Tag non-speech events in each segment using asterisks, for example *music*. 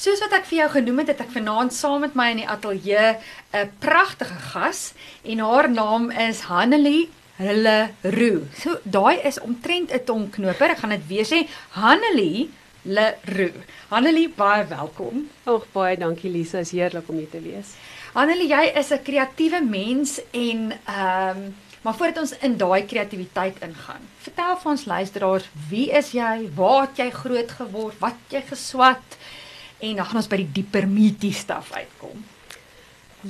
Soos wat ek vir jou genoem het, het ek vanaand saam met my in die ateljee 'n pragtige gas en haar naam is Hanelie Hulle Roo. So daai is omtrent 'n tongknoper. Ek gaan dit weer sê. Hanelie Leroux. Hanelie, baie welkom. Ag baie dankie Lisa, is heerlik om hier te wees. Hanelie, jy is 'n kreatiewe mens en ehm um, maar voordat ons in daai kreatiwiteit ingaan, vertel vir ons luisteraars, wie is jy? Waar het jy groot geword? Wat jy geswat? En dan gaan ons by die dieper meaty stuff uitkom.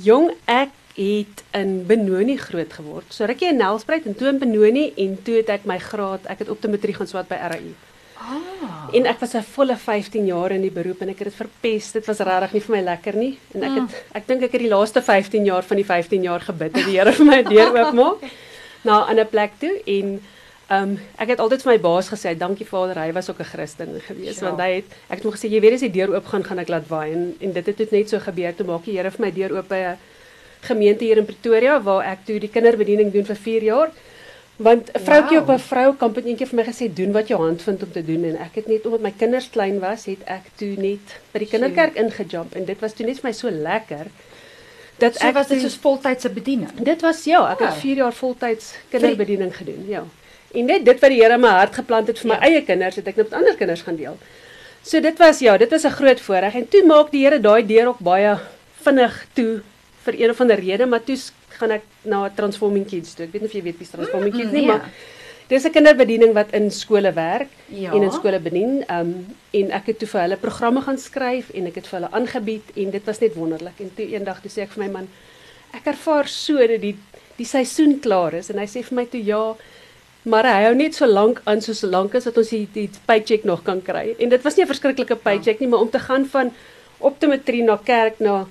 Jong, ek het in Benoni groot geword. So rukkie in Nelspruit en toe in Benoni en toe het ek my graad, ek het op te matriek gaan swat by RAU. Ah. En ek was 'n volle 15 jaar in die beroep en ek het dit verpes. Dit was regtig nie vir my lekker nie. En ek het ek dink ek het die laaste 15 jaar van die 15 jaar gebid dat die Here vir my 'n deur oopmaak *laughs* na 'n ander plek toe en ehm um, ek het altyd vir my baas gesê, "Dankie Vader, hy was ook 'n Christen gewees ja. want hy het ek het hom gesê, jy weet as die deur oop gaan, gaan ek laat waai." En en dit het dit net so gebeur toe maak die Here vir my deur oop by 'n gemeente hier in Pretoria waar ek toe die kinderbediening doen vir 4 jaar. Want 'n vroutjie wow. op 'n vroukamp het eendag vir my gesê doen wat jou hand vind om te doen en ek het net omdat my kinders klein was, het ek toe net by die kinderkerk ingejump en dit was toe net vir my so lekker dat so ek was dit soos voltydse bediening. Dit was ja, ek wow. het 4 jaar voltyds kinderbediening gedoen, ja. En net dit wat die Here in my hart geplant het vir my ja. eie kinders, het ek net met ander kinders gaan deel. So dit was ja, dit was 'n groot voorreg en toe maak die Here daai deur ook baie vinnig toe vir een of ander rede, maar toe gaan ek na Transforming Kids toe. Ek weet nie of jy weet wie Transforming Kids mm, nie, nee. maar dis 'n kinderbediening wat in skole werk ja. en in skole bedien. Ehm um, en ek het toe vir hulle programme gaan skryf en ek het vir hulle aangebied en dit was net wonderlik. En toe eendag toe sê ek vir my man, ek ervaar so dat die die seisoen klaar is en hy sê vir my toe ja, maar hy hou net so lank aan soos lank as dat ons die, die paycheck nog kan kry. En dit was nie 'n verskriklike paycheck nie, maar om te gaan van optometrie na kerk na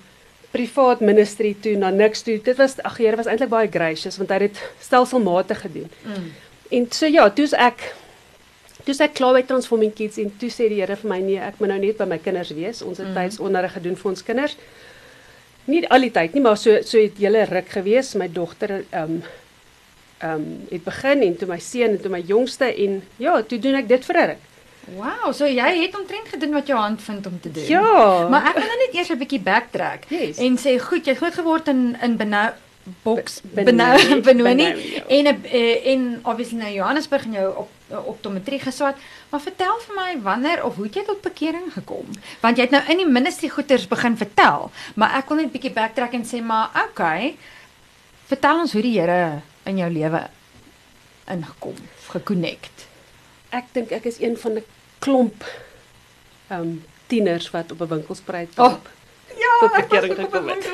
privaat ministry toe na niks toe. Dit was ag Here was eintlik baie gracious want hy het dit stelselmatig gedoen. Mm. En so ja, toe's ek toe's ek klaar by Transforming Kids en toe sê die Here vir my nee, ek moet nou net by my kinders wees. Ons het mm. tyds onderrig gedoen vir ons kinders. Nie al die tyd nie, maar so so het julle ruk gewees. My dogter ehm um, ehm um, het begin en toe my seun en toe my jongste en ja, toe doen ek dit vir 'n ruk. Wow, so jy het omtrent gedoen wat jou hand vind om te doen. Ja. Maar ek wil nou net eers 'n bietjie backtrack yes. en sê goed, jy het groot geword in in Benou box Benou Benoni en uh, en obviously na Johannesburg en jou op optometrie geswat. Maar vertel vir my wanneer of hoe het jy tot bekering gekom? Want jy het nou in die ministry goeters begin vertel, maar ek wil net 'n bietjie backtrack en sê maar okay. Vertel ons hoe die Here in jou lewe ingekom, geconnect. Ek dink ek is een van die klomp ehm um, tieners wat op 'n winkelspreid oh, ja, tot bekering gekom het.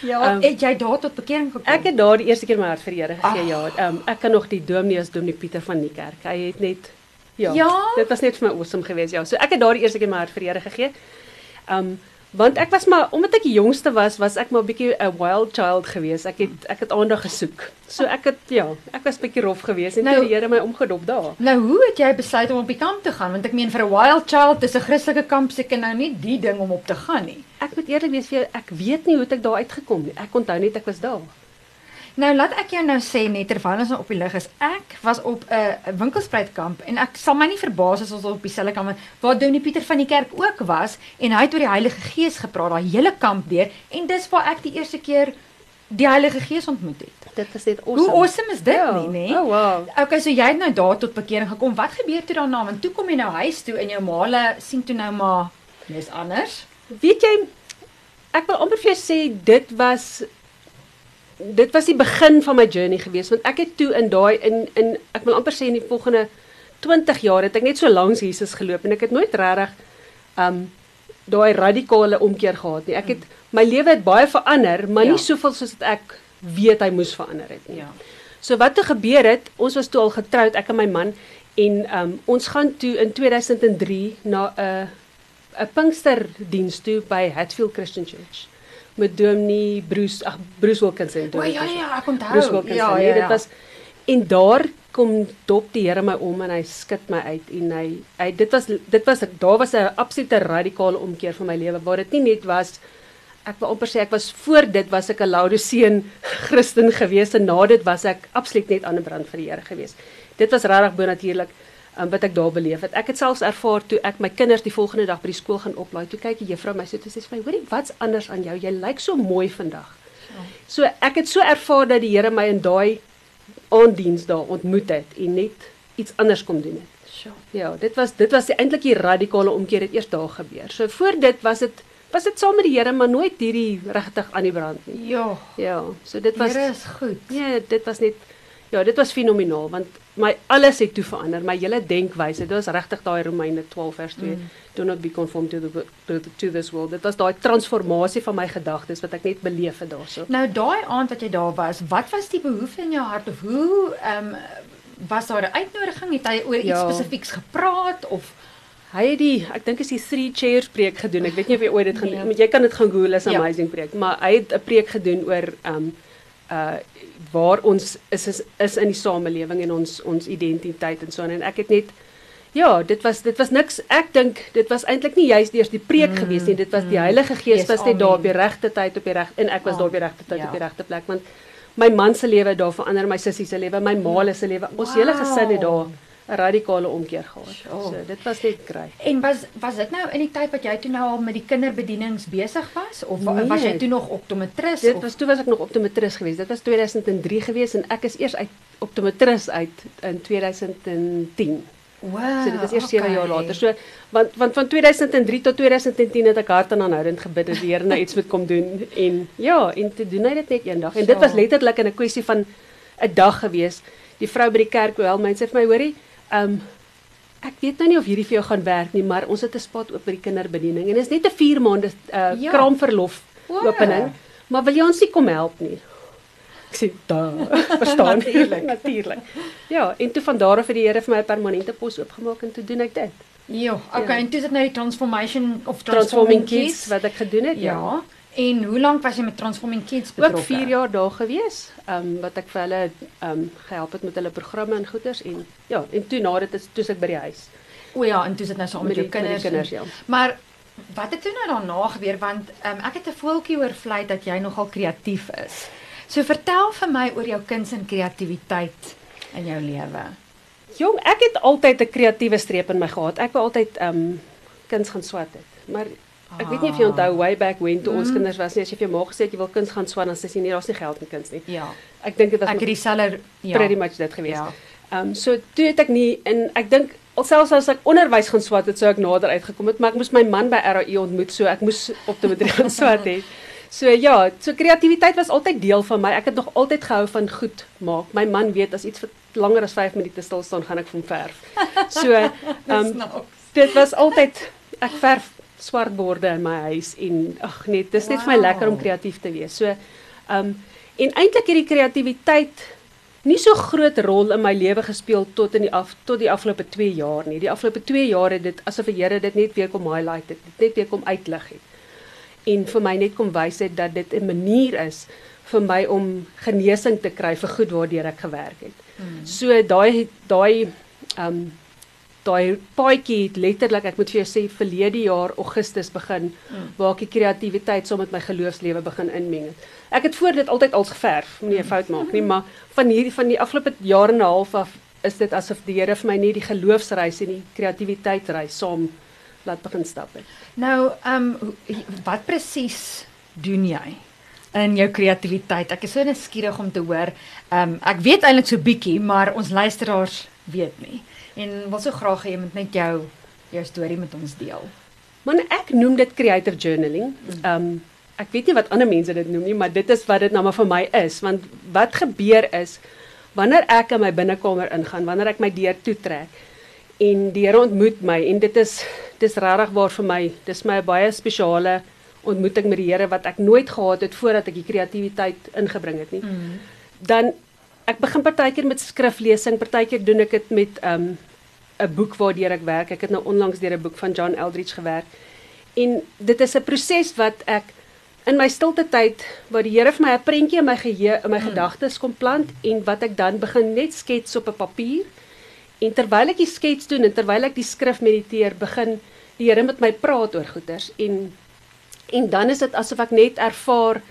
ja, um, *laughs* het jy daar tot bekering gekom? Ek het daar die eerste keer my hart vir die Here gegee. Ja, ehm um, ek kan nog die dominee as dominee Pieter van die kerk. Hy het net ja, ja, dit was net vir my awesome geweest. Ja, so ek het daar die eerste keer my hart vir die Here gegee. Ehm um, Want ek was maar omdat ek die jongste was, was ek maar 'n bietjie 'n wild child geweest. Ek het ek het aandag gesoek. So ek het ja, ek was bietjie rof geweest en nou, die Here my omgedop daar. Nou hoe het jy besluit om op die kamp te gaan? Want ek meen vir 'n wild child, dis 'n Christelike kamp seker nou nie die ding om op te gaan nie. Ek moet eerlik wees vir jou, ek weet nie hoe ek daar uitgekom nie. Ek onthou net ek was daar. Nou laat ek jou nou sê net terwyl ons nou op die lig is. Ek was op 'n uh, winkelspruitkamp en ek sal my nie verbaas as ons op dieselfde kamp waar Dominee Pieter van die kerk ook was en hy het oor die Heilige Gees gepraat daai hele kamp deur en dis waar ek die eerste keer die Heilige Gees ontmoet het. Dit was net awesome. Hoe awesome is dit ja. nie, nê? Oh wow. Okay, so jy het nou daar tot bekering gekom. Wat gebeur toe daarna? Want toe kom jy nou huis toe en jou maale sien toe nou maar dis anders. Weet jy ek wil amper vir jou sê dit was dit was die begin van my journey gewees want ek het toe in daai in in ek wil amper sê in die volgende 20 jaar het ek net so langs Jesus geloop en ek het nooit regtig um daai radikale omkeer gehad nie. Ek het my lewe het baie verander, maar ja. nie soveel soos wat ek weet hy moes verander het nie. Ja. So wat toe gebeur het, ons was toe al getroud, ek en my man en um ons gaan toe in 2003 na 'n 'n Pinksterdiens toe by Hatfield Christian Church met Dominee Bruce ag Bruce Wilkinson toe. O ja ja, ek onthou. Bruce Wilkinson, ja, ja, ja. dit was en daar kom dop die Here my om en hy skud my uit en hy hy dit was dit was daar was 'n absolute radikale omkeer van my lewe waar dit nie net was ek wil amper sê ek was voor dit was ek 'n Laodiceen Christen gewees en na dit was ek absoluut net aan 'n brand vir die Here gewees. Dit was regtig bo natuurlik. Um, wat ek daar beleef het. Ek het selfs ervaar toe ek my kinders die volgende dag by die skool gaan oplaai. Toe kyk die juffrou my so toe sê vir my: "Hoorie, wat's anders aan jou? Jy lyk so mooi vandag." So ek het so ervaar dat die Here my in daai aandiens daar ontmoet het en net iets anders kom doen het. Ja, dit was dit was eintlik die radikale omkeer het eers daar gebeur. So voor dit was dit was dit saam met die Here maar nooit hierdie regtig aan die brand nie. Ja. Ja, so dit was Here is goed. Nee, dit was net ja, dit was fenomenaal want my alles het toe verander. My hele denkwyse, dit was regtig daai Romeine 12 vers 2. Mm. Do not be conformed to the to, to this world. Dit was daai transformasie van my gedagtes wat ek net beleef het daarso. Nou daai aand wat jy daar was, wat was die behoefte in jou hart of hoe ehm um, was daar 'n uitnodiging? Het hy oor iets Ja. spesifieks gepraat of Hy het die ek dink is die three chairs preek gedoen. Ek weet nie of jy ooit dit gaan Nee. jy kan dit gaan Google, is 'n Ja. amazing preek, maar hy het 'n preek gedoen oor um uh waar ons is is, is in die samelewing en ons ons identiteit en so en ek het net ja, dit was dit was niks ek dink dit was eintlik nie juist eers die preek mm, gewees nie, dit was die Heilige Gees Yes, was net daar op die regte tyd op die reg en ek was daar op die regte tyd Ja. op die regte plek want my man se lewe het daar verander, my sussie se lewe, my ma se lewe, ons hele gesin het daar. Wow. 'n radikale omkeer gehad. Sure. So dit was net great. En was was dit nou in die tyd wat jy toe nou al met die kinderbedienings besig was of Nee. was jy toe nog optometris Dit of was toe was ek nog optometris geweest. Dit was 2003 geweest en ek is eers uit optometris uit in 2010. Wow. So dit was eers 7 okay. jaar later. So want want van 2003 tot 2010 het ek hard en aanhoudend gebid dat die Here nou iets moet kom doen en ja, en te doen hy dit net eendag. En dit was letterlik in 'n kwessie van 'n dag geweest. Die vrou by die kerk wel mense vir my hoorie, ehm um, ek weet nou nie of hierdie vir jou gaan werk nie, maar ons het 'n spot oop by die kinderbediening en dit is net 'n 4 maande uh, Ja. kraamverlof Wow. opening. Maar wil jy ons nie kom help nie? Ek sê, "Da, *laughs* verstaan Natuurlijk. *laughs* natuurlik." Ja, en toe van daar af het die Here vir my 'n permanente pos oopgemaak en toe doen ek dit. Ja, okay, Ja. en toe is dit nou die transformation of Transforming Kids wat ek gedoen het. Ja. En hoe lank was jy met Transforming Kids Ook betrokke? 4 jaar daar gewees. Ehm um, wat ek vir hulle ehm um, gehelp het met hulle programme en goeders en ja, en toe na dit is toe ek by die huis O ja, en toe is dit nou saam met, met die, jou kinders. met kinders en- ja. Maar wat het toe nou daarna gebeur want um, ek het 'n voeltjie oor vlei dat jy nogal kreatief is. So vertel vir my oor jou kuns en kreatiwiteit in jou lewe. Jong, ek het altyd 'n kreatiewe streep in my gehad. Ek wou altyd ehm um, kuns gaan swat het. Maar ek weet nie of jy Ah. onthou way back when toe ons Mm. kinders was nie as jy vir jou ma gesê het jy wil kuns gaan swat dan sê sy nee, daar's nie geld in kuns nie. Ja. Ek dink dit was Ek het dieselfde ja. pretty much dit gewees. Ja. Ehm um, so toe het ek nie en ek dink alselfs as ek onderwys gaan swat het sou ek nader uitgekom het, maar ek moes my man by RAE ontmoet, so ek moes op te matriek gaan swat het. *laughs* So ja, so kreatiwiteit was altyd deel van my. Ek het nog altyd gehou van goed maak. My man weet as iets vir langer as 5 minute stil staan, gaan ek vir hom verf. So *laughs* ehm um, dit was altyd ek verf swart borde in my huis en ag net dis net vir my Wow. lekker om kreatief te wees. So ehm um, en eintlik het die kreatiwiteit nie so groot rol in my lewe gespeel tot in die af tot die afgelope 2 jaar nie. Die afgelope 2 jaar het dit asof die Here dit net weer kom highlight het, dit net weer kom uitlig het. En vir my net kom wys het dat dit 'n manier is vir my om genesing te kry vir goed waardeur ek gewerk het. Mm. So daai daai ehm um, daai paadjie het letterlik ek moet vir jou sê verlede jaar Augustus begin Mm. waar ek die kreatiwiteit saam met my geloofslewe begin inmeng het. Ek het voor dit altyd als geverf, moenie 'n fout maak nie, maar van hierdie van die afgelope jaar en 'n half af is dit asof die Here vir my net die geloofsreis en die kreatiwiteitsreis saam laat begin stap het. Nou, ehm um, wat presies doen jy in jou kreatiwiteit? Ek is so nuuskierig om te hoor. Ehm um, ek weet eintlik so bietjie, maar ons luisteraars weet nie. En wil so graag hê jy moet net jou jou storie met ons deel. Maar ek noem dit creative journaling. Ehm um, ek weet nie wat ander mense dit noem nie, maar dit is wat dit nou maar vir my is, want wat gebeur is wanneer ek in my binnekamer ingaan, wanneer ek my deur toetrek en die Here ontmoet my en dit is dis regtig waar vir my, dis my baie spesiale ontmoeting met die Here wat ek nooit gehad het voordat ek die kreatiwiteit ingebring het nie. Mm. Dan ek begin partykeer met skriflesing, partykeer doen ek dit met 'n um, 'n boek waardeur ek werk. Ek het nou onlangs deur 'n boek van John Eldridge gewerk. En dit is 'n proses wat ek in my stilte tyd waar die Here vir my 'n prentjie in my geheue, in my mm. gedagtes kom plant en wat ek dan begin net skets op 'n papier. En terwyl ek die skets doen en terwyl ek die skrif mediteer, begin die Here met my praat oor goeters en en dan is dit asof ek net ervaar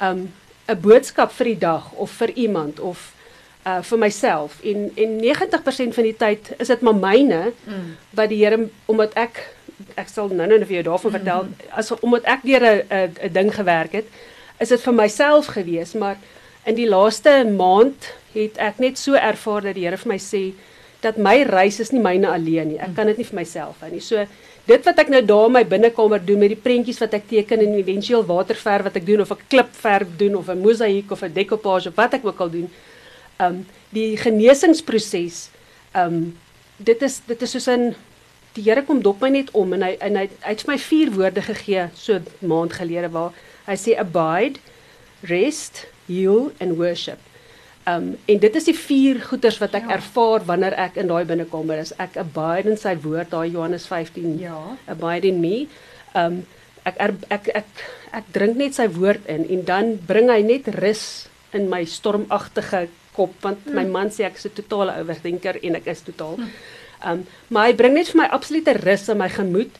um 'n boodskap vir die dag of vir iemand of uh vir myself. En en 90% van die tyd is dit maar myne mm. wat die Here omdat ek ek sal nou-nou vir jou daarvan vertel mm as omdat ek deur 'n 'n ding gewerk het is dit vir myself gewees. Maar in die laaste maand het ek net so ervaar dat die Here vir my sê dat my reis is nie myne alleen nie. Ek kan dit nie vir myself hou nie. So dit wat ek nou daar in my binnekamer doen met die prentjies wat ek teken en eventueel waterverf wat ek doen of 'n klipverf doen of 'n mosaïek of 'n decoupage of wat ek ook al doen um die genesingsproses um dit is dit is soos 'n die Here kom dop my net om en hy en hy hy het my vier woorde gegee so maand gelede waar hy sê abide, rest, heal and worship. Um en dit is die vier goeders wat ek ja. ervaar wanneer ek in daai binnekamer is. Ek abide in sy woord, daai Johannes 15. Ja. Abide in me. Um ek er, ek ek ek drink net sy woord in en dan bring hy net rus in my stormagtige kop want hmm. my man sê ek is 'n totale overthinker en ek is totaal. Hmm. Um maar hy bring net vir my absolute rus in my gemoed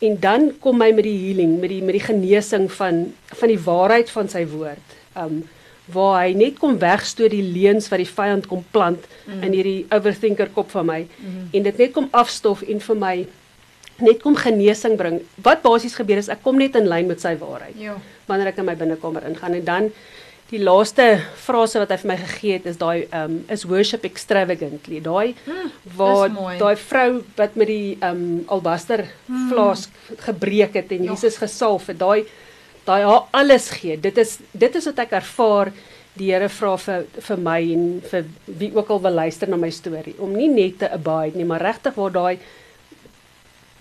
en dan kom hy met die healing, met die met die genesing van van die waarheid van sy woord. Um waar hy net kom wegstoot die leuns wat die vyand kom plant mm. in hierdie overthinker kop van my mm. en dit net kom afstof en vir my net kom genesing bring. Wat basies gebeur is ek kom net in lyn met sy waarheid. Ja. Wanneer ek in my binnekamer ingaan en dan die laaste frase wat hy vir my gegee het is daai um is worship extravagantly. Daai hmm, waar daai vrou wat met die um albaster hmm. flask gebreek het en ja. Jesus gesalf het. Daai daai haar alles gee. Dit is dit is wat ek ervaar die Here vra vir vir my en vir wie ook al wil luister na my storie om nie net te abide nie, maar regtig waar daai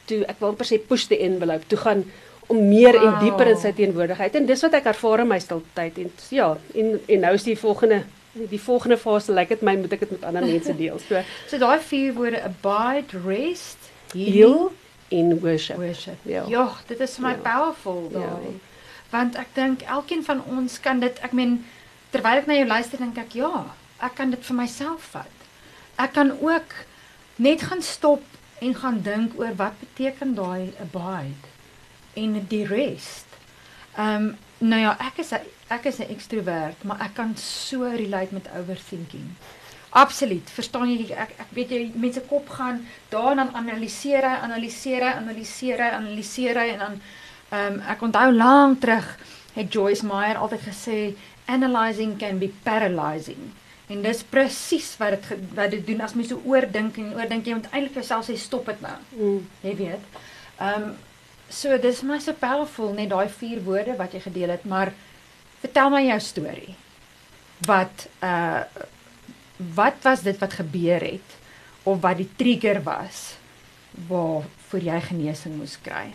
toe ek wil amper sê push the envelope toe gaan om meer wow. en dieper in sy teenwoordigheid en dis wat ek ervaar in my stiltyd en ja en en nou is die volgende die volgende fase lyk dit my moet ek dit met ander mense *laughs* deel. So so daai vier woorde abide, rest, heal in worship. Worship. Ja, ja dit is vir my ja. powerful daai. Ja. Want ek dink elkeen van ons kan dit ek meen terwyl ek na jou luister dink ek ja, ek kan dit vir myself vat. Ek kan ook net gaan stop en gaan dink oor wat beteken daai abide en die rest. Ehm um, nou ja, ek is a, ek is 'n ekstrovert, maar ek kan so relate met overthinking. Absoluut. Verstaan jy ek ek weet jy mense kop gaan daar en dan analiseer hy, analiseer hy, analiseer hy, analiseer hy en dan ehm um, ek onthou lank terug het Joyce Meyer altyd gesê analyzing can be paralyzing. En dis presies wat dit wat dit doen as mens so oordink en oordink jy moet eintlik jouself sê stop dit nou. Mm. Jy weet. Ehm um, So dis my so powerful net daai vier woorde wat jy gedeel het, maar vertel my jou storie. Wat uh wat was dit wat gebeur het of wat die trigger was waar vir jy genesing moes kry?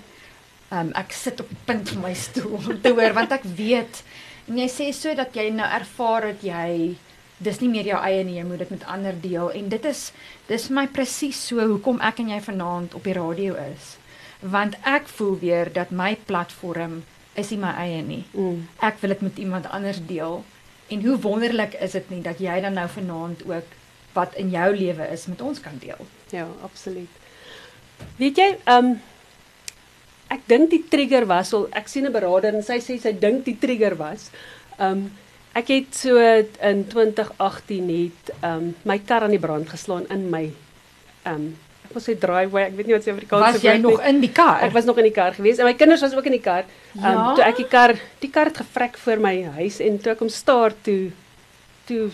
Um ek sit op punt van my stoel om te hoor want ek weet en jy sê so dat jy nou ervaar dat jy dis nie meer jou eie nie, jy moet dit met ander deel en dit is dis vir my presies so hoekom ek en jy vanaand op die radio is want ek voel weer dat my platform is nie my eie nie. Mm. Ek wil dit met iemand anders deel. En hoe wonderlik is dit nie dat jy dan nou vanaand ook wat in jou lewe is met ons kan deel. Ja, absoluut. Weet jy, ehm um, ek dink die trigger was al ek sien 'n beraader en sy sê sy dink die trigger was ehm um, ek het so in 2018 het ehm um, my kar aan die brand geslaan in my ehm um, was sy driveway. Ek weet nie wat sy Afrikaans sê. Was jy nog in die kar? Ek was nog in die kar gewees en my kinders was ook in die kar. Um, ja. toe ek die kar, die kar het gevrek voor my huis en toe ek hom staar toe toe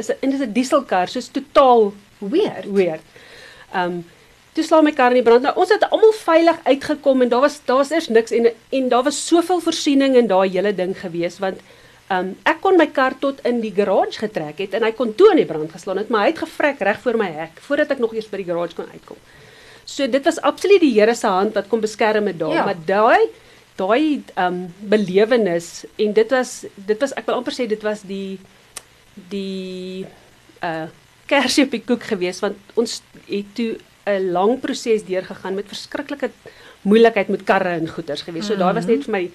is dit is 'n dieselkar, soos totaal weird. Weird. Um toe slaan my kar in die brand. Nou ons het almal veilig uitgekom en daar was daar was eers niks en en daar was soveel voorsiening in daai hele ding gewees want Um ek kon my kar tot in die garage getrek het en hy kon toe in die brand geslaan het, maar hy het gevrek reg voor my hek voordat ek nog eers by die garage kon uitkom. So dit was absoluut die Here se hand wat kom beskerm het daar, ja. maar daai daai um belewenis en dit was dit was ek wil amper sê dit was die die uh kersie op die koek gewees want ons het toe 'n lang proses deurgegaan met verskriklike moeilikheid met karre en goederes gewees. So mm -hmm. daar was net vir my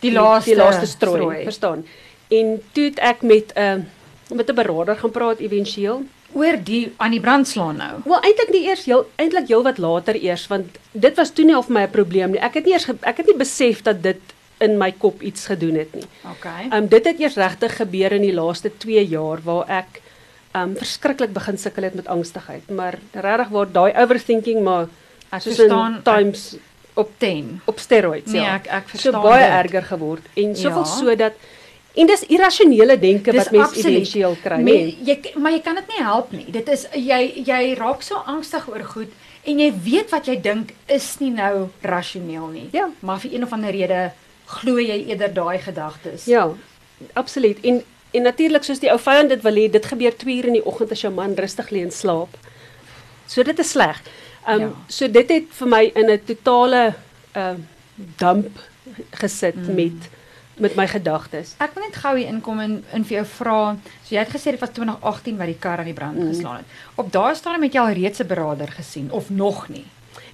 die laaste die laaste strooi, strooi. verstaan. En toe het ek met 'n uh, met 'n beraader gaan praat éventueel oor die aan die brand slaan nou. Wel eintlik nie eers heel eintlik heel wat later eers want dit was toe nie vir my 'n probleem nie. Ek het nie eers ek het nie besef dat dit in my kop iets gedoen het nie. Okay. Ehm um, dit het eers regtig gebeur in die laaste 2 jaar waar ek um verskriklik begin sukkel het met angstigheid, maar regtig word daai overthinking maar ek verstaan times op 10 op steroids nee, ja. ek ek verstaan so baie dit. erger geword en soveel Ja. sodat en dis irrasionele denke Dis wat mense éventueel kry, nee. Jy maar jy kan dit nie help nie. Dit is jy jy raak so angstig oor goed en jy weet wat jy dink is nie nou rasioneel nie. Ja. Maar vir een of ander rede glo jy eerder daai gedagtes. Ja, absoluut. En en natuurlik soos die ou vyand dit wil hê, dit gebeur 2 uur in die oggend as jou man rustig lê en slaap. So dit is sleg. Um Ja. so dit het vir my in 'n totale uh dump gesit mm. met met my gedagtes. Ek wil net gou hier inkom en in vir jou vra. So jy het gesê dit was 2018 wat die kar aan die brand Mm. geslaan het. Op daai stadium het jy al reeds 'n beraader gesien of nog nie?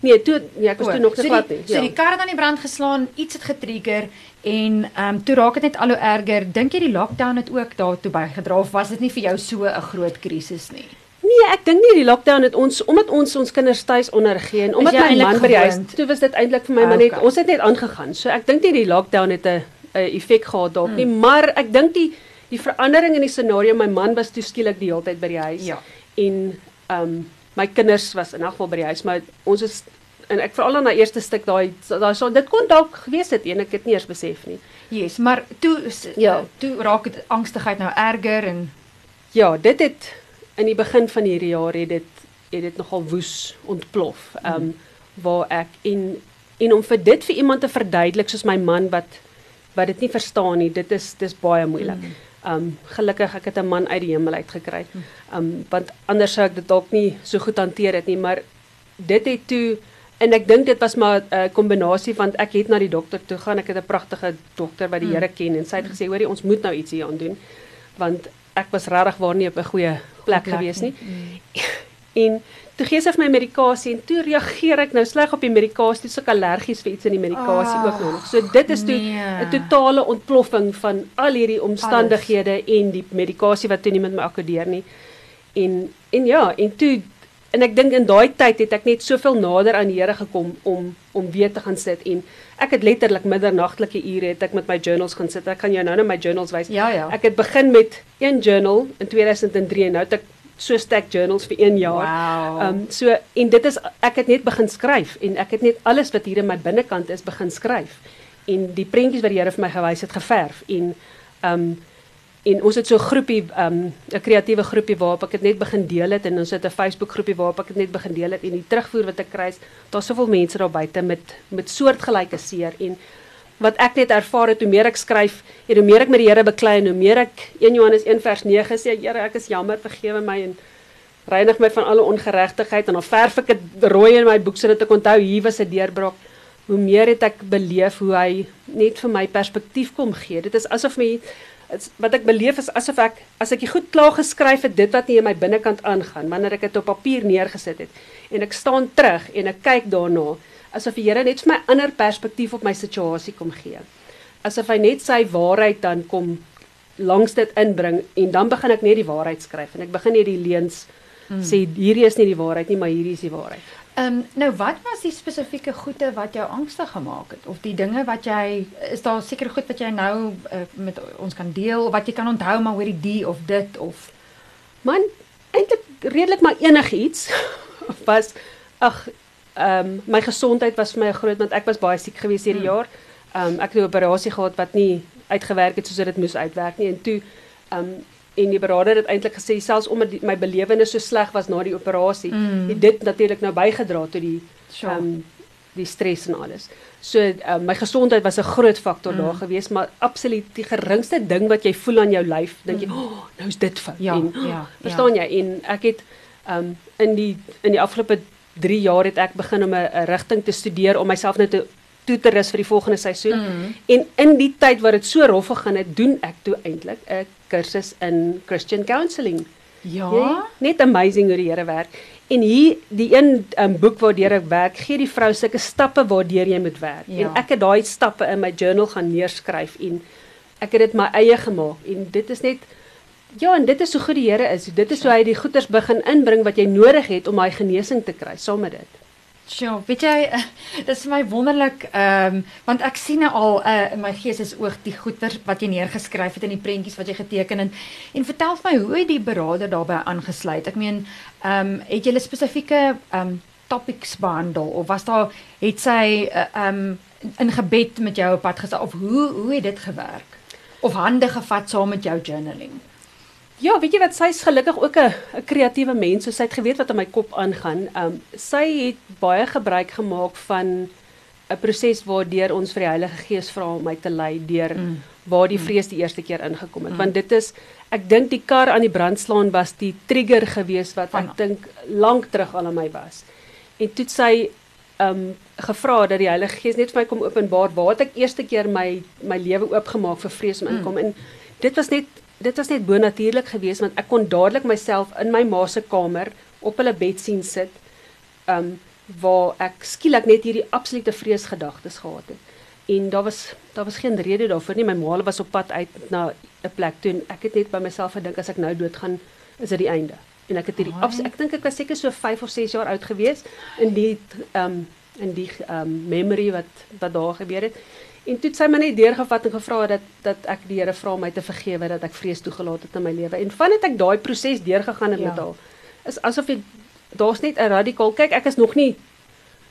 Nee, toe nee, ek was toe nog so te glad die, nie. So die kar het aan die brand geslaan, iets het getrigger en ehm um, toe raak dit net al hoe erger. Dink jy die lockdown het ook daartoe bygedra of was dit nie vir jou so 'n groot krisis nie? Nee, ek dink nie die lockdown het ons omdat ons ons kinders tuis ondergee en omdat my man by die huis, toe was dit eintlik vir my Ah, maar net okay. ons het net aangegaan. So ek dink nie die lockdown het 'n 'n effek gehad daarop Mm. nie, maar ek dink die die verandering in die scenario, my man was toe skielik die hele tyd by die huis Ja. en ehm um, my kinders was in elk geval by die huis, maar ons is en ek veral aan daai eerste stuk daai daai so dit kon dalk gewees het en ek het nie eers besef nie. Yes, maar toe Ja. toe raak dit angstigheid nou erger en Ja, dit het in die begin van hierdie jaar het dit het dit nogal woes ontplof. Ehm um, waar ek en en om vir dit vir iemand te verduidelik soos my man wat wat dit nie verstaan nie, dit is dis baie moeilik. Ehm um, gelukkig ek het 'n man uit die hemel uit gekry. Ehm um, want anders sou ek dit dalk nie so goed hanteer het nie, maar dit het toe en ek dink dit was maar 'n uh, kombinasie want ek het na die dokter toe gaan. Ek het 'n pragtige dokter wat die Mm. Here ken en sy het gesê, "Hoorie, ons moet nou iets hier aan doen." Want ek was regtig waar nie op 'n goeie plek plek gewees nie. Mm. *laughs* En toe gee sy vir my medikasie en toe reageer ek nou sleg op die medikasie, so ek allergies vir iets in die medikasie Ah, ook nou nog. So dit is toe nee. 'n totale ontploffing van al hierdie omstandighede en die medikasie wat toe nie met my akkoordeer nie. En en ja, en toe en ek dink in daai tyd het ek net soveel nader aan die Here gekom om om weer te gaan sit en ek het letterlik middernagtelike ure het ek met my journals gaan sit. Ek gaan jou nou net my journals wys. Ja, ja. Ek het begin met een journal in 2003 en nou het ek so stack journals vir 1 jaar. Wow. Ehm um, so en dit is ek het net begin skryf en ek het net alles wat hier in my binnekant is begin skryf. En die prentjies wat die Here vir my gewys het geverf en ehm um, en ons het so 'n groepie ehm um, 'n kreatiewe groepie waarop ek dit net begin deel het en ons het 'n Facebook groepie waarop ek dit net begin deel het en die terugvoer wat ek kry is daar's soveel mense daar buite met met soortgelyke seer en wat ek net ervaar het hoe meer ek skryf en hoe meer ek met die Here beklei en hoe meer ek 1 Johannes 1 vers 9 sê Here ek is jammer vergewe my en reinig my van alle ongeregtigheid. En dan verf ek dit rooi in my boek sodat ek onthou hier was 'n deurbraak. Hoe meer het ek beleef hoe hy net vir my perspektief kom gee. Dit is asof my wat ek beleef is asof ek as ek dit goed klaar geskryf het dit wat nie in my binnekant aangaan wanneer ek dit op papier neergesit het en ek staan terug en ek kyk daarna asof die Here net vir my ander perspektief op my situasie kom gee. Asof hy net sy waarheid dan kom langs dit inbring en dan begin ek net die waarheid skryf en ek begin net die leuns hmm. sê hierdie is nie die waarheid nie maar hierdie is die waarheid. Ehm um, nou wat was die spesifieke goede wat jou angstig gemaak het? Of die dinge wat jy is daar seker goed wat jy nou uh, met ons kan deel wat jy kan onthou maar hoorie die of dit of Man, eintlik redelik maar enigiets *laughs* was ag ehm um, my gesondheid was vir my 'n groot want ek was baie siek gewees hierdie Hmm. jaar. Ehm um, ek het 'n operasie gehad wat nie uitgewerk het soos dit moes uitwerk nie en toe ehm um, en die beraader het eintlik gesê selfs omdat die, my belewenis so sleg was na die operasie, Mm. het dit natuurlik nou bygedra tot die Sure. ehm um, die stres en alles. So um, my gesondheid was 'n groot faktor Mm. daar gewees, maar absoluut die geringste ding wat jy voel aan jou lyf, dink jy, Mm. "Oh, nou is dit fout." Ja, en, ja, *gasps* Verstaan jy? En ek het um in die in die afgelope 3 jaar het ek begin om 'n rigting te studeer om myself nou te toe te rus vir die volgende seisoen. Mm. En in die tyd wat dit so rof gegaan het, doen ek toe eintlik 'n kursus in Christian counselling. Ja. Jy, net amazing hoe die Here werk. En hier die een um, boek waardeur ek werk, gee die vrou sulke stappe waardeur jy moet werk. Ja. En ek het daai stappe in my journal gaan neerskryf en ek het dit my eie gemaak en dit is net ja, en dit is hoe goed die Here is. Dit is hoe hy die goeders begin inbring wat jy nodig het om daai genesing te kry saam met dit. Sjoe, weet jy, *laughs* dit is vir my wonderlik, ehm um, want ek sien nou al uh, in my gees is oog die goeters wat jy neergeskryf het in die prentjies wat jy geteken het. En vertel vir my hoe het die beraader daarbey aangesluit? Ek meen, ehm um, het jy spesifieke ehm um, topics behandel of was daar het sy eh, ehm uh, um, in gebed met jou op pad gestap of hoe hoe het dit gewerk? Of hande gevat saam met jou journaling? Ja, weet jy wat, sy's gelukkig ook 'n 'n kreatiewe mens, so sy het geweet wat in my kop aangaan. Um sy het baie gebruik gemaak van 'n proses waardeur ons vir die Heilige Gees vra om my te lei deur mm. waar die vrees die eerste keer ingekom het. Mm. Want dit is ek dink die kar aan die brandslaan was die trigger gewees wat ek dink lank terug al aan my was. En toe sy um gevra dat die Heilige Gees net vir my kom openbaar waar ek eerste keer my my lewe oopgemaak vir vrees om inkom mm. en dit was net dit was net bonatuurlik geweest want ek kon dadelik myself in my ma se kamer op hulle bed sien sit. Um waar ek skielik net hierdie absolute vreesgedagtes gehad het. En daar was daar was geen rede daarvoor nie. My ma was op pad uit na 'n plek toe en ek het net by myself gedink as ek nou doodgaan, is dit die einde. En ek het hierdie ek dink ek was seker so 5 of 6 jaar oud geweest in die um in die um memory wat wat daar gebeur het. En toe het sy my net deurgevat en gevra dat dat ek die Here vra om my te vergewe dat ek vrees toegelaat het in my lewe. En vandat ek daai proses deurgegaan het ja. met haar, is asof ek daar's net 'n radikaal kyk, ek is nog nie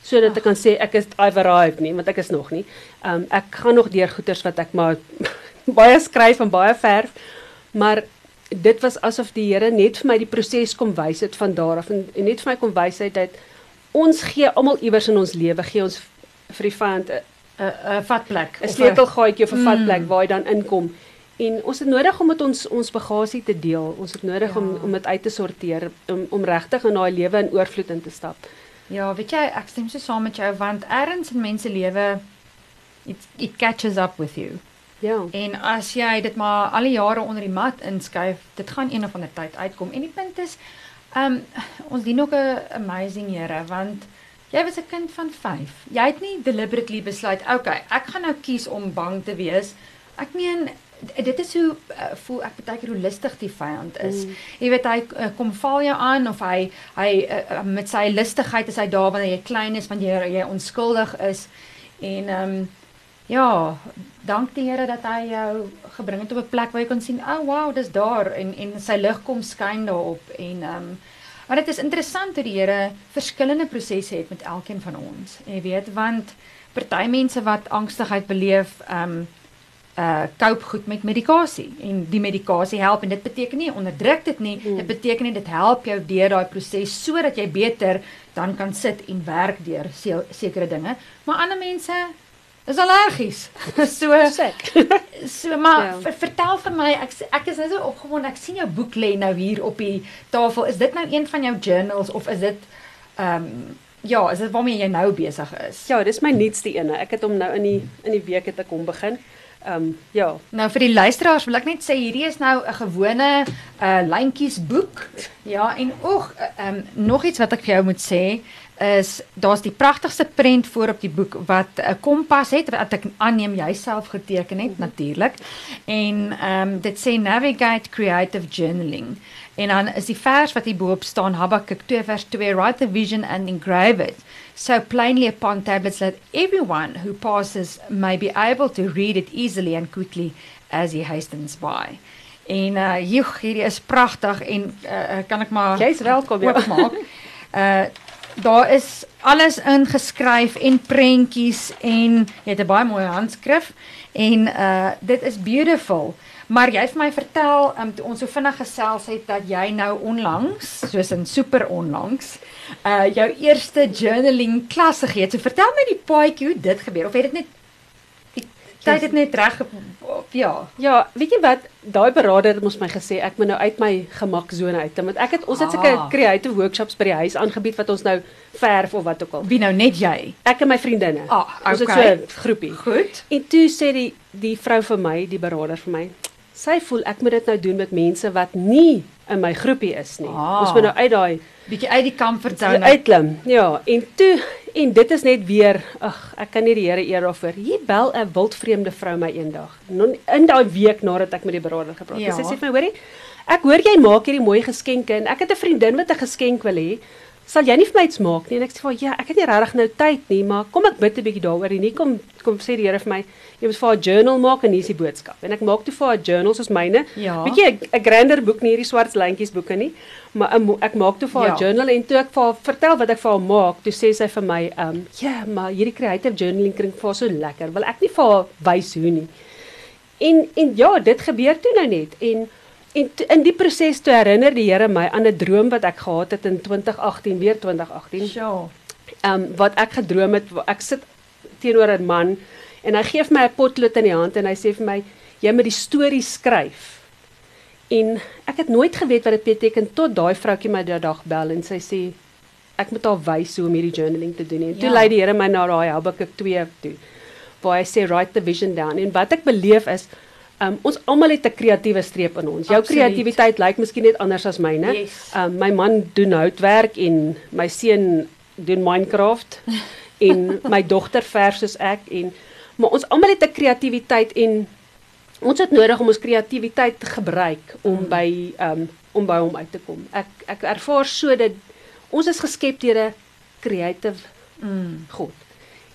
sodat ek kan sê ek is I've arrived nie, want ek is nog nie. Um ek gaan nog deur goeters wat ek maar *laughs* baie skryf en baie verf, maar dit was asof die Here net vir my die proses kom wys het van daar af en, en net vir my kom wys het dat ons gee almal iewers in ons lewe gee ons vir die vyand 'n 'n vatplek, 'n sleutelgaatjie of 'n vatplek mm. waar jy dan inkom. En ons het nodig om met ons ons bagasie te deel. Ons het nodig ja. om om dit uit te sorteer om om regtig in daai lewe in oorvloed in te stap. Ja, weet jy, ek stem so saam met jou want ergens in mense lewe it it catches up with you. Ja. En as jy dit maar al die jare onder die mat inskuif, dit gaan een of ander tyd uitkom. En die punt is, ehm um, ons dien ook 'n amazing Here want Jy was 'n kind van 5. Jy het nie deliberately besluit, okay, ek gaan nou kies om bang te wees. Ek meen dit is hoe uh, voel ek baie keer hoe lustig die vyand is. Mm. Jy weet hy uh, kom val jou aan of hy hy uh, met sy lustigheid is hy daar wanneer jy klein is wanneer jy, jy onskuldig is en ehm um, ja, dank die Here dat hy jou gebring het op 'n plek waar jy kon sien, "O oh, wow, dis daar" en en sy lig kom skyn daarop en ehm um, Maar dit is interessant hoe die Here verskillende prosesse het met elkeen van ons. Jy weet, want party mense wat angstigheid beleef, ehm um, uh koop goed met medikasie en die medikasie help en dit beteken nie onderdruk dit nie, mm. dit beteken net dit help jou deur daai proses sodat jy beter dan kan sit en werk deur sekere dinge. Maar ander mense is allergies. *laughs* so siek. *laughs* so maar ja. ver, vertel vir my ek ek is nou so opgewonde. Ek sien jou boek lê nou hier op die tafel. Is dit nou een van jou journals of is dit ehm um, ja, is dit waarmee jy nou besig is? Ja, dis my nuutste een. Ek het hom nou in die in die week het ek hom begin. Ehm um, ja. Nou vir die luisteraars wil ek net sê hierdie is nou 'n gewone uh lyntjies boek. Ja, en oeg, ehm um, nog iets wat ek vir jou moet sê is daar's die pragtigste prent voor op die boek wat 'n kompas het wat ek aanneem jouself geteken het natuurlik. En ehm um, dit sê navigate creative journaling. En dan is die vers wat hier bo-op staan Habakuk 2 vers 2 write the vision and engrave it so plainly upon tablets that everyone who passes may be able to read it easily and quickly as he hastens by. En uh hierdie is pragtig en uh, kan ek maar Jy's welkom ja. maak. Uh *laughs* daar is alles ingeskryf en prentjies en jy het 'n baie mooi handskrif en uh dit is beautiful. Maar jy het vir my vertel um, ons so vinnig gesels het dat jy nou onlangs, soos in super onlangs, uh jou eerste journaling klas gegee het. So vertel my die paadjie hoe dit gebeur of het dit net Jy het dit net reg ja. Ja, weet jy wat? Daai beraader het ons my gesê ek moet nou uit my gemaksone uit. Want ek het ons het sulke ah. creative workshops by die huis aangebied wat ons nou verf of wat ook al. Wie nou net jy? Ek en my vriendinne. Ah, okay. Ons het so 'n groepie. Goed. En toe sê die die vrou vir my, die beraader vir my, sy voel ek moet dit nou doen met mense wat nie in my groepie is nie. Ah. Ons moet nou uit daai bietjie uit die comfort zone uitklim. Ja, en toe En dit is net weer, ag, ek kan nie die Here eer daarvoor. Hier bel 'n wildvreemde vrou my eendag. In daai week nadat ek met die beraader gepraat het. Ja. Sy sê vir my, hoorie, ek hoor jy maak hierdie mooi geskenke en ek het 'n vriendin wat 'n geskenk wil hê, sal jy nie vir my iets maak nie?" En ek sê vir ja, ek het nie regtig nou tyd nie, maar kom ek bid 'n bietjie daaroor en nie kom kom sê die Here vir my, jy moet vir haar 'n journal maak en hier is die boodskap. En ek maak toe vir haar 'n journal soos myne. Ja. Weet jy, 'n grander boek nie hierdie swart lyntjies boeke nie, maar um, ek maak toe vir haar 'n Ja. journal en toe ek vir haar vertel wat ek vir haar maak, toe sê sy vir my, "Ehm, um, ja, maar hierdie creative journaling klink vir haar so lekker. Wil ek nie vir haar wys hoe nie." En en ja, dit gebeur toe nou net en en in die proses toe herinner die Here my aan 'n droom wat ek gehad het in 2018, weer 2018. Sjoe. Ehm um, wat ek gedroom het, ek sit teenoor 'n man en hy gee vir my 'n potlood in die hand en hy sê vir my jy moet die storie skryf. En ek het nooit geweet wat dit beteken tot daai vroutjie my daai dag bel en sy sê ek moet haar wys hoe om hierdie journaling te doen. En toe Ja. lei die Here my na daai Habakuk 2 toe waar hy sê write the vision down. En wat ek beleef is Um, ons almal het 'n kreatiewe streep in ons. Jou kreatiwiteit lyk miskien net anders as myne. Yes. Um, my man doen houtwerk en my seun doen Minecraft *laughs* en my dogter verf soos ek en maar ons almal het 'n kreatiwiteit en ons het nodig om ons kreatiwiteit te gebruik om Mm. by um om by hom uit te kom. Ek ek ervaar so dat ons is geskep deur 'n creative Mm. God.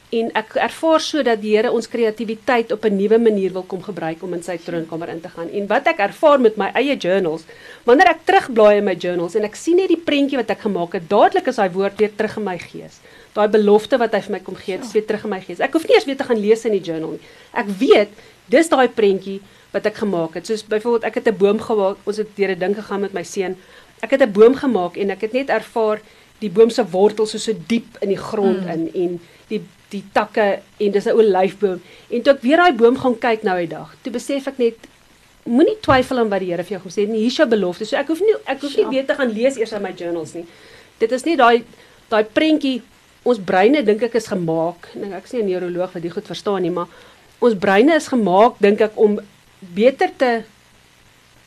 En ek ervaar so dat die Here ons kreatiwiteit op 'n nuwe manier wil kom gebruik om in sy troonkamer in te gaan. En wat ek ervaar met my eie journals, wanneer ek terugblaai in my journals en ek sien net die prentjie wat ek gemaak het, dadelik is daai woord weer terug in my gees. Daai belofte wat hy vir my kom gee, is weer terug in my gees. Ek hoef nie eers weer te gaan lees in die journal nie. Ek weet dis daai prentjie wat ek gemaak het. Soos byvoorbeeld ek het 'n boom gemaak. Ons het deur 'n ding gegaan met my seun. Ek het 'n boom gemaak en ek het net ervaar die boom se wortels is so diep in die grond Mm. in en die die takke en dis 'n olyfboom. En toe ek weer daai boom gaan kyk nou die dag, toe besef ek net moenie twyfel aan wat die Here vir jou gesê het nie. Hier's jou belofte. So ek hoef nie ek hoef nie Ja. weer te gaan lees eers in my journals nie. Dit is nie daai daai prentjie ons breine dink ek is gemaak. Dink ek is nie 'n neuroloog wat dit goed verstaan nie, maar ons breine is gemaak dink ek om beter te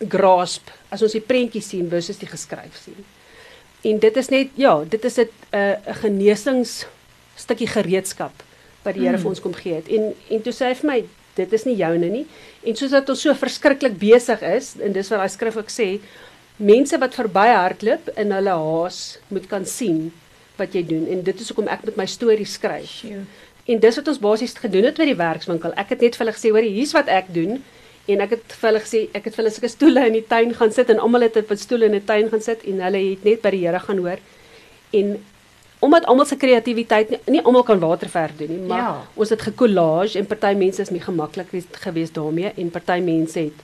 grasp as ons die prentjie sien versus die geskryf sien. En dit is net ja, dit is 'n 'n 'n genesings stukkie gereedskap wat die Here Mm. vir ons kom gee het. En en toe sê hy vir my dit is nie joune nie. En soos dat ons so verskriklik besig is en dis wat daai skrif ook sê, mense wat verby hardloop in hulle haas moet kan sien wat jy doen en dit is hoekom ek met my stories skryf. En dis wat ons basies gedoen het by die werkswinkel. Ek het net vir hulle gesê, hoor, hier's wat ek doen. En ek het vir hulle gesê, ek het vir hulle sulke stoele in die tuin gaan sit en almal het op 'n stoel in die tuin gaan sit en hulle het net by die Here gaan hoor. En omdat almal se kreatiwiteit nie, nie almal kan waterverf doen nie, maar Ja. ons het gekollage en party mense is nie gemaklik geweest daarmee en party mense het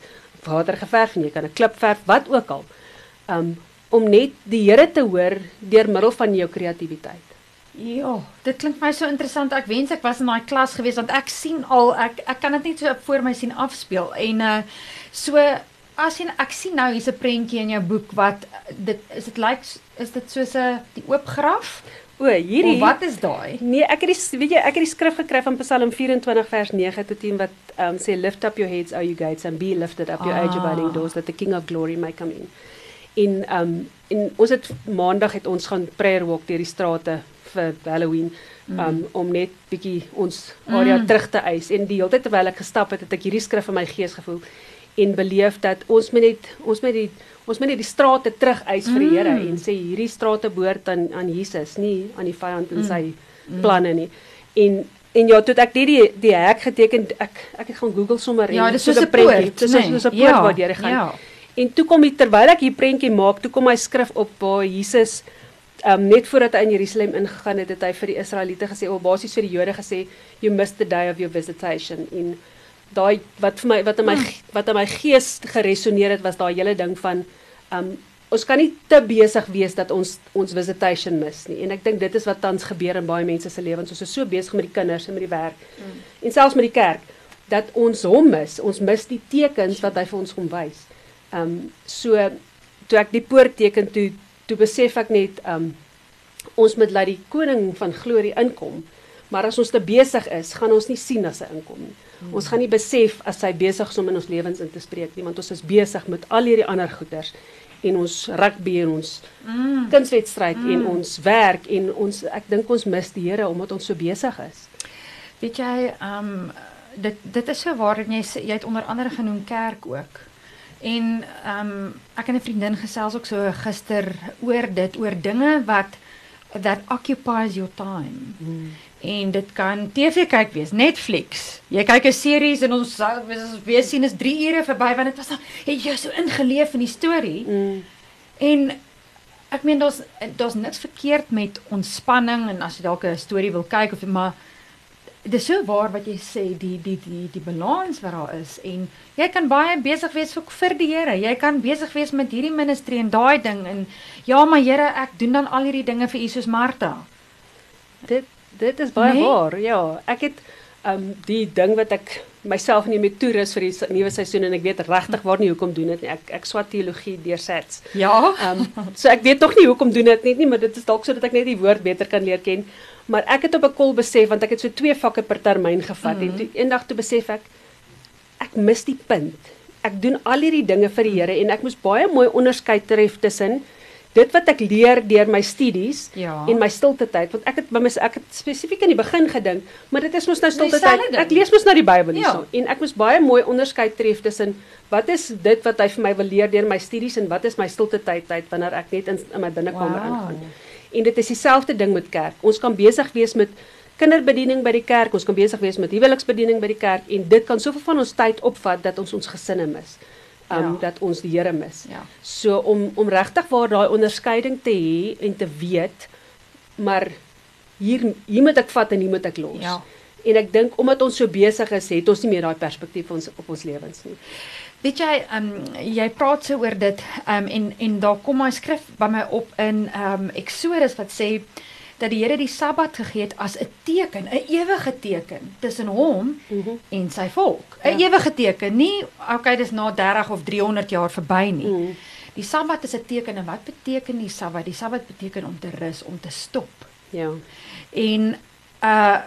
water geverf en jy kan 'n klip verf, wat ook al. Um om net die Here te hoor deur middel van jou kreatiwiteit. Ja, dit klink my so interessant. Ek wens ek was in daai klas gewees want ek sien al ek ek kan dit net so voor my sien afspeel. En uh so as jy ek sien nou hier's 'n prentjie in jou boek wat uh, dit is dit lyk is dit soos 'n die oop graf? O, hierdie Of wat is daai? Nee, ek het die weet jy, ek het die skrif gekry van Psalm 24 vers 9 tot 10 wat um, sê lift up your heads, O you gates, and be lifted up your Ah. age abiding doors that the King of glory may come in. En um en ons het maandag het ons gaan prayer walk deur die strate vir Halloween um om net bietjie ons area Mm. terug te eis en die hele tyd terwyl ek gestap het, het ek hierdie skrif in my gees gevoel en beleef dat ons moet net ons moet die ons moet net die strate terug eis vir die Here Mm. en sê hierdie strate behoort aan aan Jesus, nie aan die vyand en Mm. sy planne nie. En en ja, toe ek die die, die hek geteken, ek ek het gaan Google sommer Ja, en dis soos soos 'n prentjie, dis nê? soos 'n poort Ja, waar jy gaan. ja. En toe kom die terwyl ek hier prentjie maak, toe kom hy skrif op waar Jesus um, net voordat hy in Jerusalem ingegaan het, het hy vir die Israeliete gesê, of basies vir die Jode gesê, you missed the day of your visitation. En daai wat vir my wat in my Hmm. wat in my gees geresoneer het was daai hele ding van um ons kan nie te besig wees dat ons ons visitation mis nie. En ek dink dit is wat tans gebeur in baie mense se lewens. Ons is so besig met die kinders en met die werk Mm. en selfs met die kerk dat ons hom mis. Ons mis die tekens wat hy vir ons kom wys. Um so toe ek die poort teken toe toe besef ek net um ons moet laat die koning van glorie inkom. Maar as ons te besig is, gaan ons nie sien as hy inkom nie. Ons gaan nie besef as hy besig is om in ons lewens in te spreek nie, want ons is besig met al hierdie ander goeders en ons rugby en ons Mm. kunswedstryd Mm. en ons werk en ons ek dink ons mis die Here omdat ons so besig is. Weet jy, ehm um, dit dit is so waar en jy jy het onder andere genoem kerk ook. En ehm um, ek en 'n vriendin gesels ook so gister oor dit, oor dinge wat that occupies your time. Hmm. En dit kan TV kyk wees, Netflix. Jy kyk 'n series en ons ons weer sien is 3 ure verby want dit was al het jy so ingeleef in die storie. Hmm. En ek meen daar's daar's niks verkeerd met ontspanning en as jy dalk 'n storie wil kyk of maar dis so waar wat jy sê die die die die balans wat daar is en jy kan baie besig wees vir, vir die Here. Jy kan besig wees met hierdie ministry en daai ding en ja, maar Here, ek doen dan al hierdie dinge vir U soos Martha. Dit dit is baie nee? waar. Ja, ek het um die ding wat ek myself nie met toerus vir die nuwe seisoen en ek weet regtig waar nie hoekom doen dit nie. Ek ek swat teologie deur Sats. Ja. Um so ek weet tog nie hoekom doen dit net nie, maar dit is dalk sodat ek net die woord beter kan leer ken. Maar ek het op 'n kol besef want ek het so twee vakke per termyn gevat mm -hmm. en toe eendag toe besef ek ek mis die punt. Ek doen al hierdie dinge vir die Here en ek moes baie mooi onderskei tref tussen dit wat ek leer deur my studies ja. en my stilte tyd want ek het by my ek het spesifiek in die begin gedink maar dit is mos nou stilte tyd ek lees mos nou die Bybel hierso ja. en ek moes baie mooi onderskei tref tussen wat is dit wat hy vir my wil leer deur my studies en wat is my stilte tyd tyd wanneer ek net in, in my binnekamer wow. ingaan en dit is dieselfde ding met kerk ons kan besig wees met kinderbediening by die kerk ons kan besig wees met huweliksbediening by die kerk en dit kan soveel van ons tyd opvat dat ons ons gesinne mis um, ja. dat ons die Here mis. Ja. So om om regtig waar daai onderskeiding te hê en te weet maar hier hier moet ek vat en hier moet ek los. Ja. En ek dink omdat ons so besig is, het ons nie meer daai perspektief ons op ons lewens nie. Weet jy, um, jy praat so oor dit um, en en daar kom 'n skrif by my op in um, Exodus wat sê dat die Here die Sabbat gegee het as 'n teken, 'n ewige teken tussen hom mm -hmm. en sy volk. 'n ja. Ewige teken, nie okay, dis na 30 of 300 jaar verby nie. Mm. Die Sabbat is 'n teken en wat beteken die Sabbat? Die Sabbat beteken om te rus, om te stop. Ja. En uh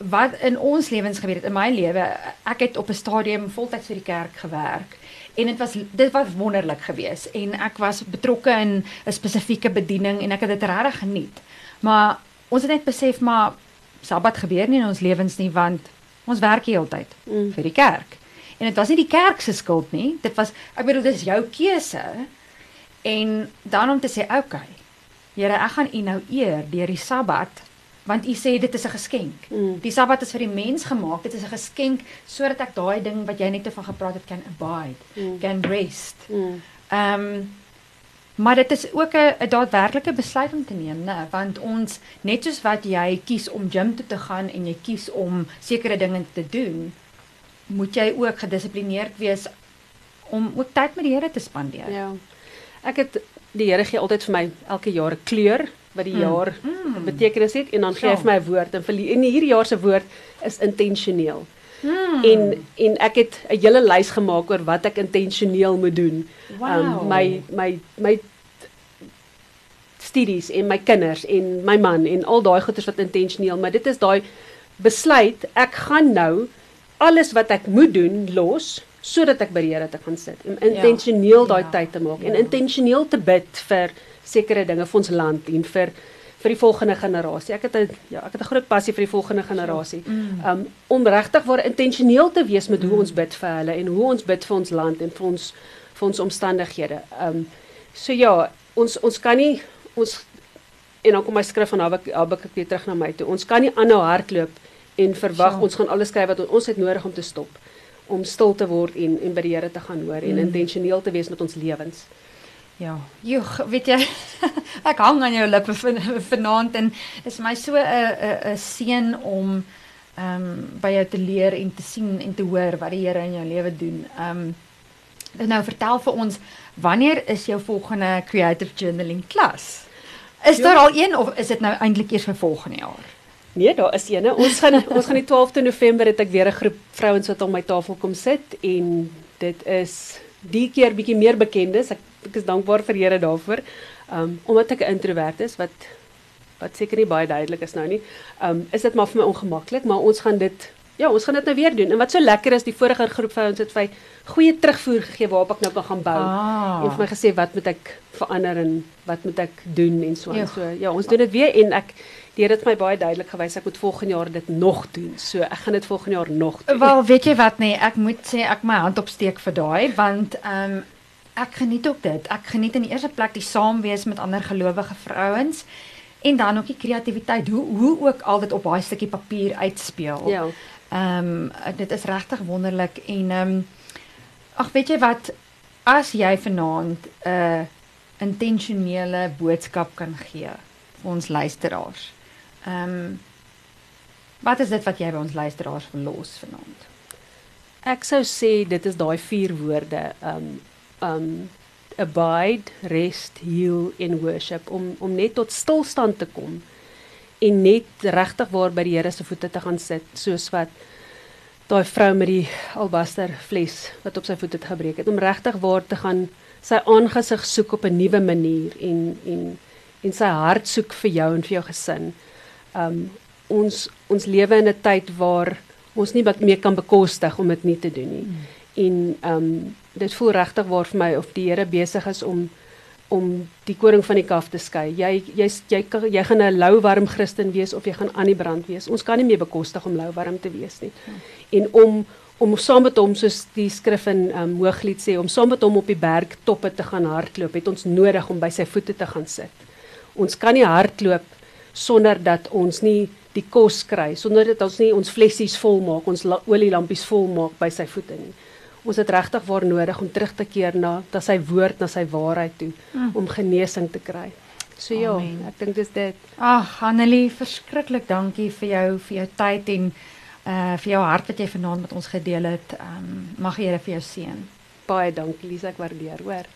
wat in ons lewens gebeur het in my lewe, ek het op 'n stadium voltyds vir die kerk gewerk en dit was dit was wonderlik geweest en ek was betrokke in 'n spesifieke bediening en ek het dit regtig geniet. Maar ons het net besef maar Sabbat gebeur nie in ons lewens nie want ons werk die hele tyd mm. vir die kerk. En dit was nie die kerk se skuld nie. Dit was ek bedoel dis jou keuse. En dan om te sê, "Oké. Okay, Here, ek gaan U nou eer deur die Sabbat want U sê dit is 'n geskenk. Mm. Die Sabbat is vir die mens gemaak. Dit is 'n geskenk sodat ek daai ding wat jy net te van gepraat het kan abide, mm. can rest." Mm. Ehm mm. um, Maar dit is ook 'n daadwerklike besluit om te neem, né? Want ons net soos wat jy kies om gym toe te gaan en jy kies om sekere dinge te doen, moet jy ook gedissiplineerd wees om ook tyd met die Here te spandeer. Ja. Ek het die Here gee altyd vir my elke jaar 'n kleur wat die mm. jaar mm. betekenis het en dan gee hy vir my 'n woord en vir in hierdie jaar se woord is intentioneel. Hmm. En en ek het 'n hele lys gemaak oor wat ek intentioneel moet doen. Wow. Um, my my my studies en my kinders en my man en al daai goeders wat intentioneel, maar dit is daai besluit ek gaan nou alles wat ek moet doen los sodat ek by die Here te gaan sit en intentioneel ja. daai ja. tyd te maak ja. en intentioneel te bid vir sekere dinge vir ons land en vir vir die volgende generasie. Ek het 'n ja, ek het 'n groot passie vir die volgende generasie. Mm. Um om regtig waar intentioneel te wees met hoe ons bid vir hulle en hoe ons bid vir ons land en vir ons vir ons omstandighede. Um so ja, ons ons kan nie ons en dan kom my skrif van Habakuk weer terug na my toe. Ons kan nie aanhou hardloop en verwag ons gaan alles kry wat ons het nodig om te stop om stil te word en en by die Here te gaan hoor mm. en intentioneel te wees met ons lewens. Ja, joh, weet jy, *laughs* ek hang aan jou lippe vanaand en is my so 'n 'n 'n seën om ehm um, by jou te leer en te sien en te hoor wat die Here in jou lewe doen. Ehm um, nou vertel vir ons wanneer is jou volgende creative journaling klas? Is jo. daar al een of is dit nou eintlik eers vir volgende jaar? Nee, daar is een. Ons gaan *laughs* ons gaan die 12de November het ek weer 'n groep vrouens wat om my tafel kom sit en dit is die keer bietjie meer bekendes. Ek ek is dankbaar vir Here daarvoor. Um omdat ek 'n introwert is wat wat seker nie baie duidelik is nou nie. Um is dit maar vir my ongemaklik, maar ons gaan dit ja, ons gaan dit nou weer doen. En wat so lekker is, die vorige groep vir ons het vir goeie terugvoer gegee waarop ek nou kan gaan bou. Ah. En vir my gesê wat moet ek verander en wat moet ek doen en so en so. Ja, ons doen dit weer en ek die Here het my baie duidelik gewys ek moet volgende jaar dit nog doen. So ek gaan dit volgende jaar nog doen. Wel, weet jy wat nee, ek moet sê ek my hand opsteek vir daai want ehm um, ek geniet ook dit. Ek geniet in die eerste plek die saam wees met ander gelowige vrouens en dan ook die kreatiwiteit hoe hoe ook al dit op daai stukkie papier uitspeel. Ja. Ehm um, dit is regtig wonderlik en ehm um, ag weet jy wat as jy vanaand 'n uh, intentionele boodskap kan gee vir ons luisteraars. Ehm um, wat is dit wat jy by ons luisteraars verlos vanaand? Ek sou sê dit is daai vier woorde. Um um abide, rest, heal en worship om om net tot stilstand te kom en net regtig waar by die Here se voete te gaan sit soos wat daai vrou met die albaster fles wat op sy voete het gebreek het om regtig waar te gaan sy aangesig soek op 'n nuwe manier en en en sy hart soek vir jou en vir jou gesin. Um ons ons lewe in 'n tyd waar ons nie meer kan bekostig om dit nie te doen nie. Mm. En um dit voel regtig waar vir my of die Here besig is om om die koring van die kaf te skei. Jy jy jy jy, jy gaan 'n lou warm Christen wees of jy gaan aan die brand wees. Ons kan nie meer bekostig om lou warm te wees nie. En om om saam met hom soos die skrif in um, Hooglied sê om saam met hom op die berg toppe te gaan hardloop, het ons nodig om by sy voete te gaan sit. Ons kan nie hardloop sonder dat ons nie die kos kry sonder dat ons nie ons flessies vol maak, ons olielampies vol maak by sy voete nie. Ons het regtig waar nodig om terug te keer na dat sy woord, na sy waarheid toe mm. om genesing te kry. So ja, Amen. ek dink dis dit. Ag, Annelie, verskriklik dankie vir jou vir jou tyd en uh vir jou hart wat jy vanaand met ons gedeel het. Ehm um, mag die Here vir jou seën. Baie dankie, Lisa, ek waardeer, hoor.